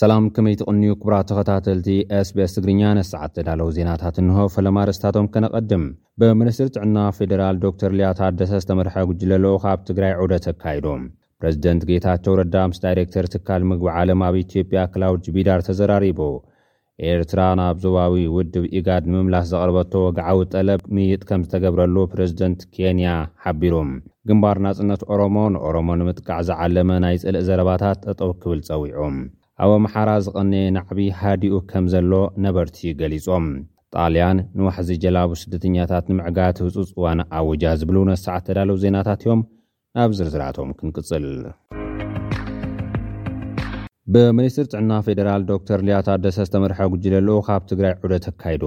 ሰላም ከመይ ትቕንዩ ክቡራት ተኸታተልቲ ስbs ትግርኛ ነሰዓት ተዳለዉ ዜናታት እንሆ ፈለማ ኣርስታቶም ከነቐድም ብምንስትሪ ጥዕና ፌደራል ዶክተር ልያት ኣደሰ ዝተመርሐ ጉጅለ ለኡ ካብ ትግራይ ዑደ ተካይዶ ፕረዚደንት ጌታቸው ረዳ ምስ ዳይሬክተር ትካል ምግቢ ዓለም ኣብ ኢትዮጵያ ክላውድ ቢዳር ተዘራሪቡ ኤርትራ ናብ ዞባዊ ውድብ ኢጋድ ንምምላስ ዘቕረበቶ ወግዓዊ ጠለብ ምይይጥ ከምዝተገብረሉ ፕረዚደንት ኬንያ ሓቢሩ። ግንባር ናጽነት ኦሮሞ ንኦሮሞ ንምጥቃዕ ዝዓለመ ናይ ጽልኢ ዘረባታት ጠጠው ክብል ጸዊዑ። ኣብ ኣምሓራ ዝቐነየ ናዕቢ ሃዲኡ ከምዘሎ ነበርቲ ገሊጾም። ጣልያን ንዋሕዚ ጀላቡ ስደተኛታት ንምዕጋት ህጹጽ እዋን ኣዊጃ ዝብሉ ነሰዓት ተዳለው ዜናታት'ዮም። ናብ ዝርዝራቶም ክንቅጽል። ብሚኒስትር ጥዕና ፌደራል ዶክተር ሊያ ታደሰ ዝተመርሐ ጉጅለ ልኡኽ ኣብ ትግራይ ዑደት ኣካይዱ።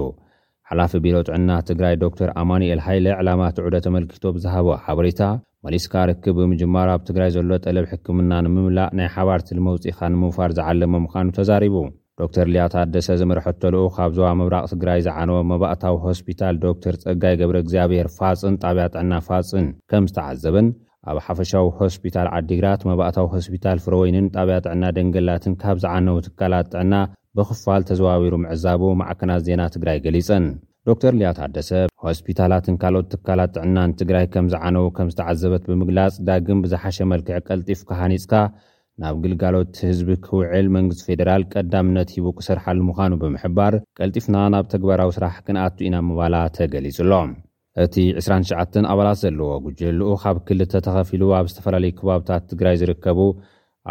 ሓላፊ ቢሮ ጥዕና ትግራይ ዶክተር ኣማኑኤል ሃይለ ዕላማ እቲ ዑደት ኣመልኪቱ ብዝሃቦ ሓበሬታ፣ መሊስካ ርክብ ብምጅማር ኣብ ትግራይ ዘሎ ጠለብ ሕክምና ንምምላእ ናይ ሓባር ትልሚ ኣውጺእኻ ንምውፋር ዝዓለመ ምዃኑ ተዛሪቡ። ዶክተር ሊያ ታደሰ ዝመርሐቶ ልኡኽ ኣብ ዞባ ምብራቕ ትግራይ ዝዓነወ መባእታዊ ሆስፒታል ዶክተር ፀጋይ ገብረእግዚኣብሄር ፋፅን ጣብያ ጥዕና ፋፅን ከምዝተዓዘበን ኣብ ሓፈሻዊ ሆስፒታል ዓዲግራት፣ መባእታዊ ሆስፒታል ፍረወይንን ጣብያ ጥዕና ደንገላትን ካብ ዝዓነዉ ትካላት ጥዕና ብኽፋል ተዘዋዊሩ ምዕዛቡ ማዕከናት ዜና ትግራይ ገሊፀን። ዶክተር ሊያ ታደሰ፣ ሆስፒታላትን ካልኦት ትካላት ጥዕናን ትግራይ ከምዝዓነዉ ከምዝተዓዘበት ብምግላፅ፣ ዳግም ብዝሓሸ መልክዕ ቀልጢፍካ ሃኒፅካ ናብ ግልጋሎት ህዝቢ ክውዕል መንግስቲ ፌደራል ቀዳምነት ሂቡ ክሰርሓሉ ምዃኑ ብምሕባር፣ ቀልጢፍና ናብ ተግባራዊ ስራሕ ክንኣቱ ኢና ምባላ ተገሊጹ'ሎ። እቲ ዕስራን ትሽዓተን ኣባላት ዘለዎ ጉጅለ ልኡኽ ኣብ ክልተ ተኸፊሉ ኣብ ዝተፈላለዩ ክባብታት ትግራይ ዝርከቡ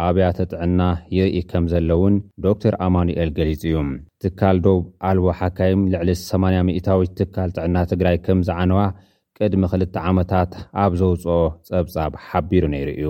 ኣብያተ ጥዕና ይርኢ ከምዘሎ'ውን ዶክተር ኣማኑኤል ገሊጹ እዩ። ትካል ዶብ ኣልቦ ሓካይም ልዕሊ ሰማንያ ሚኢታዊት ትካል ጥዕና ትግራይ ከምዝዓነዋ ቅድሚ ክልተ ዓመታት ኣብ ዘውጽኦ ጸብጻብ ሓቢሩ ነይሩ እዩ።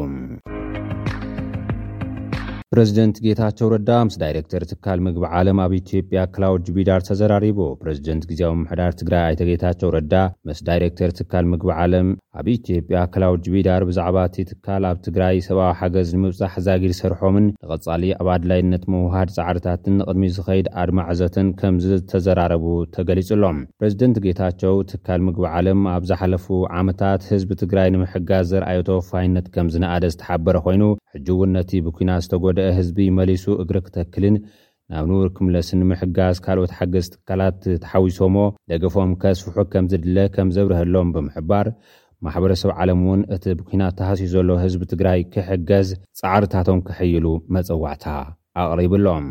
ፕረዚደንት ጌታቸው ረዳ ምስ ዳይሬክተር ትካል ምግቢ ዓለም ኣብ ኢትዮጵያ ክላውድ ጁቢዳር ተዘራሪቡ። ፕረዚደንት ግዜያዊ ምምሕዳር ትግራይ ኣይተ ጌታቸው ረዳ ምስ ዳይሬክተር ትካል ምግቢ ዓለም ኣብ ኢትዮጵያ ክላውድ ጁቢዳር ብዛዕባ እቲ ትካል ኣብ ትግራይ ሰብኣዊ ሓገዝ ንምብጻሕ ዛጊድ ሰርሖምን ንቐጻሊ ኣብ ኣድላይነት ምውህሃድ ጻዕርታትን ንቕድሚት ዝኸይድ ኣድማዒ ዘተን ከምዝተዘራረቡ ተገሊጹ ኣሎ። ፕረዚደንት ጌታቸው፣ ትካል ምግቢ ዓለም ኣብ ዝሓለፉ ዓመታት ህዝቢ ትግራይ ንምሕጋዝ ዘርኣዮ ተወፋይነት ከምዝነኣደ ዝተሓበረ ኮይኑ፣ ሕጂ እውን ነቲ ብኲናት ዝተጎደኣ ህዝቢ መሊሱ እግሪ ክተክልን ናብ ንቡር ክምለስን ንምሕጋዝ ካልኦት ሓገዝቲ ትካላት ተሓዊሶሞ ደገፎም ከስፍሑ ከምዝድለ ከምዘብረሀሎም ብምሕባር፣ ማሕበረሰብ ዓለም እውን እቲ ብኲናት ተሃስዩ ዘሎ ህዝቢ ትግራይ ክሕገዝ ፃዕርታቶም ከሕይሉ መፀዋዕታ። ኣቕሪብሎም።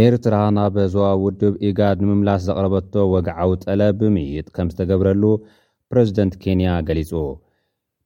ኤርትራ ናብ ዞባዊ ውድብ ኢጋድ ንምምላስ ዘቕረበቶ ወግዓዊ ጠለብ ምይይጥ ከምዝተገብረሉ ፕረዚደንት ኬንያ ገሊጹ።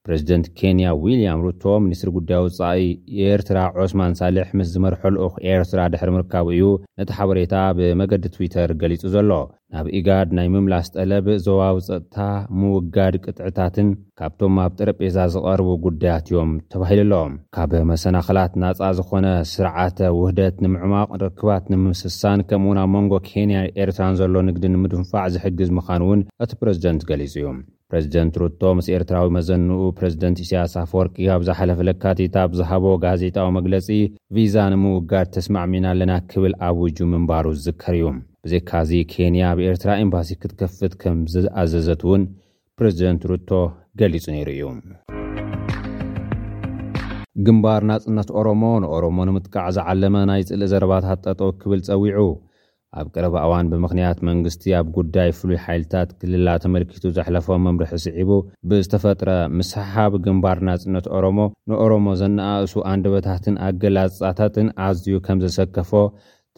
ፕረዚደንት ኬንያ ዊልያም ሩቶ ሚኒስትሪ ጉዳይ ወጻኢ ኤርትራ ዖስማን ሳልሕ ምስ ዝመርሖ ልኡኽ ኤርትራ ድሕሪ ምርካቡ እዩ ነቲ ሓበሬታ ብመገዲ ትዊተር ገሊጹ ዘሎ። ናብ ኢጋድ ናይ ምምላስ ጠለብ፣ ዞባዊ ጸጥታ፣ ምውጋድ ቅጥዕታትን ካብቶም ኣብ ጠረጴዛ ዝቐርቡ ጉዳያት'ዮም ተባሂሉ'ሎ። ካብ መሰናኽላት ናጻ ዝኾነ ስርዓተ ውህደት ንምዕሟቕ፣ ርክባት ንምስሳን ከምኡ'ውን ኣብ መንጎ ኬንያን ኤርትራን ዘሎ ንግዲ ንምድንፋዕ ዝሕግዝ ምዃኑ'ውን እቲ ፕረዚደንት ገሊጹ'ዩ። ፕረዚደንት ሩቶ ምስ ኤርትራዊ መዘንኡ ፕረዚደንት ኢሳያስ ኣፈወርቂ ኣብ ዝሓለፈ ለካቲት ኣብ ዝሃቦ ጋዜጣዊ መግለጺ ቪዛ ንምውጋድ ተስማዕሚዕና ኣለና ክብል ኣዊጁ ምንባሩ ዝዝከር'ዩ። ብዘይካ'ዚ ኬንያ ኣብ ኤርትራ ኤምባሲ ክትከፍት ከምዝኣዘዘት'ውን ፕረዚደንት ሩቶ ገሊጹ ነይሩ'ዩ። ግንባር ናጽነት ኦሮሞ፣ ንኦሮሞ ንምጥቃዕ ዝዓለመ ናይ ጽልኢ ዘረባታት ጠጠው ክብል ጸዊዑ። ኣብ ቀረባ እዋን ብምኽንያት መንግስቲ ኣብ ጉዳይ ፍሉይ ሓይልታት ክልል ኣተመልኪቱ ዘሕለፎ መምርሒ ስዒቡ ብዝተፈጥረ ምስሕሓብ ግንባር ናጽነት ኦሮሞ ንኦሮሞ ዘነኣእሱ ኣንደበታትን ኣገላጽጻታትን ኣዝዩ ከም ዘሰከፎ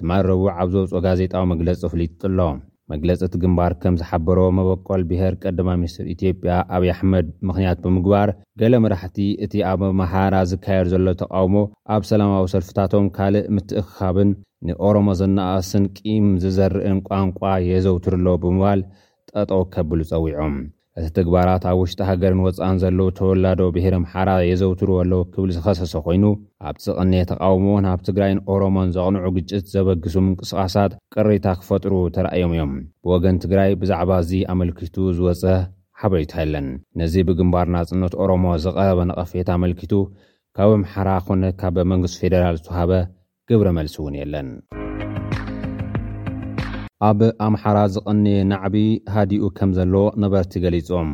ትማል ረቡዕ ኣብ ዘውጽኦ ጋዜጣዊ መግለጺ ኣፍሊጡ'ሎ። መግለጺ እቲ ግንባር ከም ዝሓበሮ መበቆል ብሄር ቀዳማይ ሚኒስተር ኢትዮጵያ ኣብይ ኣሕመድ ምኽንያት ብምግባር፣ ገለ መራሕቲ እቲ ኣብ ኣምሓራ ዝካየድ ዘሎ ተቓውሞ ኣብ ሰላማዊ ሰልፍታቶም ካልእ ምትእኽኻብን ንኦሮሞ ዘነኣእስን ቂም ዝዘርእን ቋንቋ የዘውትሩ ኣለዉ ብምባል ጠጠው ከብሉ ጸዊዖም። እቲ ተግባራት ኣብ ውሽጢ ሃገርን ወጻእን ዘለዉ ተወላዶ ብሄረ ኣምሓራ የዘውትርዎ ኣለዉ ክብል ዝኸሰሰ ኮይኑ፣ ኣብቲ ዝቐነየ ተቓውሞ ናብ ትግራይን ኦሮሞን ዘቕንዑ ግጭት ዘበግሱ ምንቅስቓሳት ቅሬታ ክፈጥሩ ተራእዮም እዮም። ብወገን ትግራይ ብዛዕባ እዚ ኣመልኪቱ ዝወጸ ሓበሬታ የለን። ነዚ ብግንባር ናጽነት ኦሮሞ ዝቐረበ ነቐፌታ ኣመልኪቱ ካብ ኣምሓራ ኮነ ካብ መንግስቲ ፌደራል ዝተውሃበ ግብረ መልሲ እውን የለን። ኣብ ኣምሓራ ዝቐነየ ናዕቢ ሃዲኡ ከምዘሎ ነበርቲ ገሊጾም።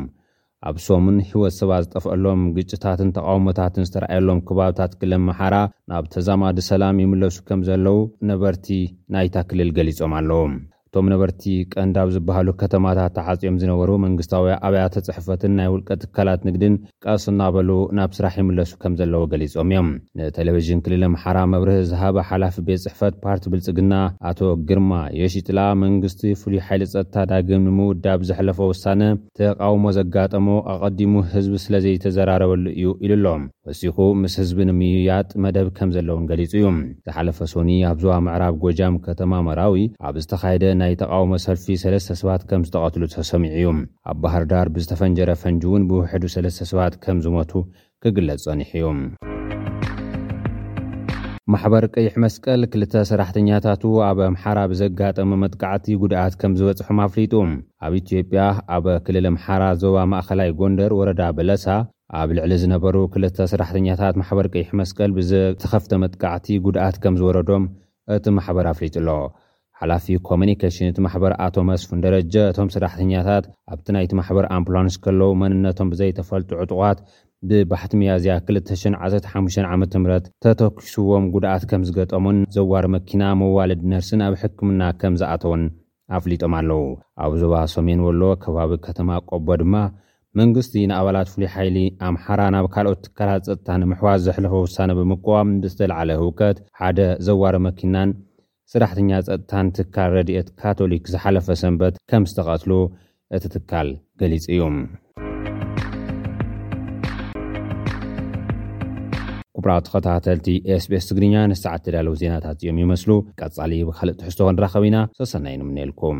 ኣብ ሰሙን ህይወት ሰባት ዝጠፍኣሎም፣ ግጭታትን ተቓውሞታትን ዝተርኣየሎም ከባብታት ክልል ኣምሓራ ናብ ተዛማዲ ሰላም ይምለሱ ከምዘለዉ ነበርቲ ናይታ ክልል ገሊጾም ኣለዉ። እቶም ነበርቲ ቀንዲ ኣብ ዝበሃሉ ከተማታት ተዓፅዮም ዝነበሩ መንግስታዊ ኣብያተ ፅሕፈትን ናይ ውልቀ ትካላት ንግድን ቀስ እናበሉ ናብ ስራሕ ይምለሱ ከምዘለዉ ገሊፆም እዮም። ንቴሌቪዥን ክልል ኣምሓራ መብርሂ ዝሃበ ሓላፊ ቤት ፅሕፈት ፓርቲ ብልፅግና ኣቶ ግርማ የሺጥላ መንግስቲ ፍሉይ ሓይሊ ፀጥታ ዳግም ንምውዳብ ዘሕለፎ ውሳነ ተቓውሞ ዘጋጠሞ ኣቐዲሙ ህዝቢ ስለ ዘይተዘራረበሉ እዩ ኢሉ'ሎ። ወሲኹ ምስ ህዝቢ ንምይያጥ መደብ ከም ዘለውን ገሊጹ እዩ። ዝሓለፈ ሶኑይ ኣብ ዞባ ምዕራብ ጎጃም ከተማ መራዊ ኣብ ዝተኻየደ ናይ ተቓውሞ ሰልፊ ሰለስተ ሰባት ከም ዝተቐትሉ ተሰሚዑ እዩ። ኣብ ባህርዳር ብዝተፈንጀረ ፈንጂ'ውን ብውሕዱ ሰለስተ ሰባት ከም ዝሞቱ ክግለጽ ጸኒሑ እዩ። ማሕበር ቀይሕ መስቀል ክልተ ሰራሕተኛታቱ ኣብ ኣምሓራ ብዘጋጠመ መጥቃዕቲ ጉድኣት ከምዝበፅሖም ኣፍሊጡ። ኣብ ኢትዮጵያ ኣብ ክልል ኣምሓራ ዞባ ማእኸላይ ጎንደር ወረዳ በለሳ ኣብ ልዕሊ ዝነበሩ ክልተ ሰራሕተኛታት ማሕበር ቀይሕ መስቀል ብዝተኸፍተ መጥቃዕቲ ጉድኣት ከምዝወረዶም እቲ ማሕበር ኣፍሊጡ'ሎ። ሓላፊ ኮሚኒኬሽን እቲ ማሕበር ኣቶ መስፉን ደረጀ፣ እቶም ሰራሕተኛታት ኣብቲ ናይቲ ማሕበር ኣምፑላንስ ከለዉ መንነቶም ብዘይተፈልጡ ዕጡቓት ብባሕቲ ሚያዝያ ክልተ ሽሕን ዓሰርተ ሓሙሽተን ዓመተ ምህረት ተተኲስዎም ጉድኣት ከምዝገጠሞን ዘዋሪ መኪና መዋልድ ነርስን ኣብ ሕክምና ከምዝኣተወን ኣፍሊጦም ኣለዉ። ኣብ ዞባ ሰሜን ወሎ ከባቢ ከተማ ቆቦ ድማ መንግስቲ ንኣባላት ፍሉይ ሓይሊ ኣምሓራ ናብ ካልኦት ትካላት ፀጥታ ንምሕዋስ ዘሕለፎ ውሳነ ብምቅዋም ብዝተልዓለ ህውከት ሓደ ዘዋሪ መኪናን ሰራሕተኛ ጸጥታን ትካል ረድኤት ካቶሊክ ዝሓለፈ ሰንበት ከም ዝተቐትሉ እቲ ትካል ገሊጹ እዩ። ክቡራት ተኸታተልቲ SBS ትግርኛ ነዚ ሰዓት ዝተዳለዉ ዜናታት እዚኦም ይመስሉ። ቀጻሊ ብካልእ ትሕዝቶ ክንራኸብ ኢና። ሰሰናይ ንምነየልኩም።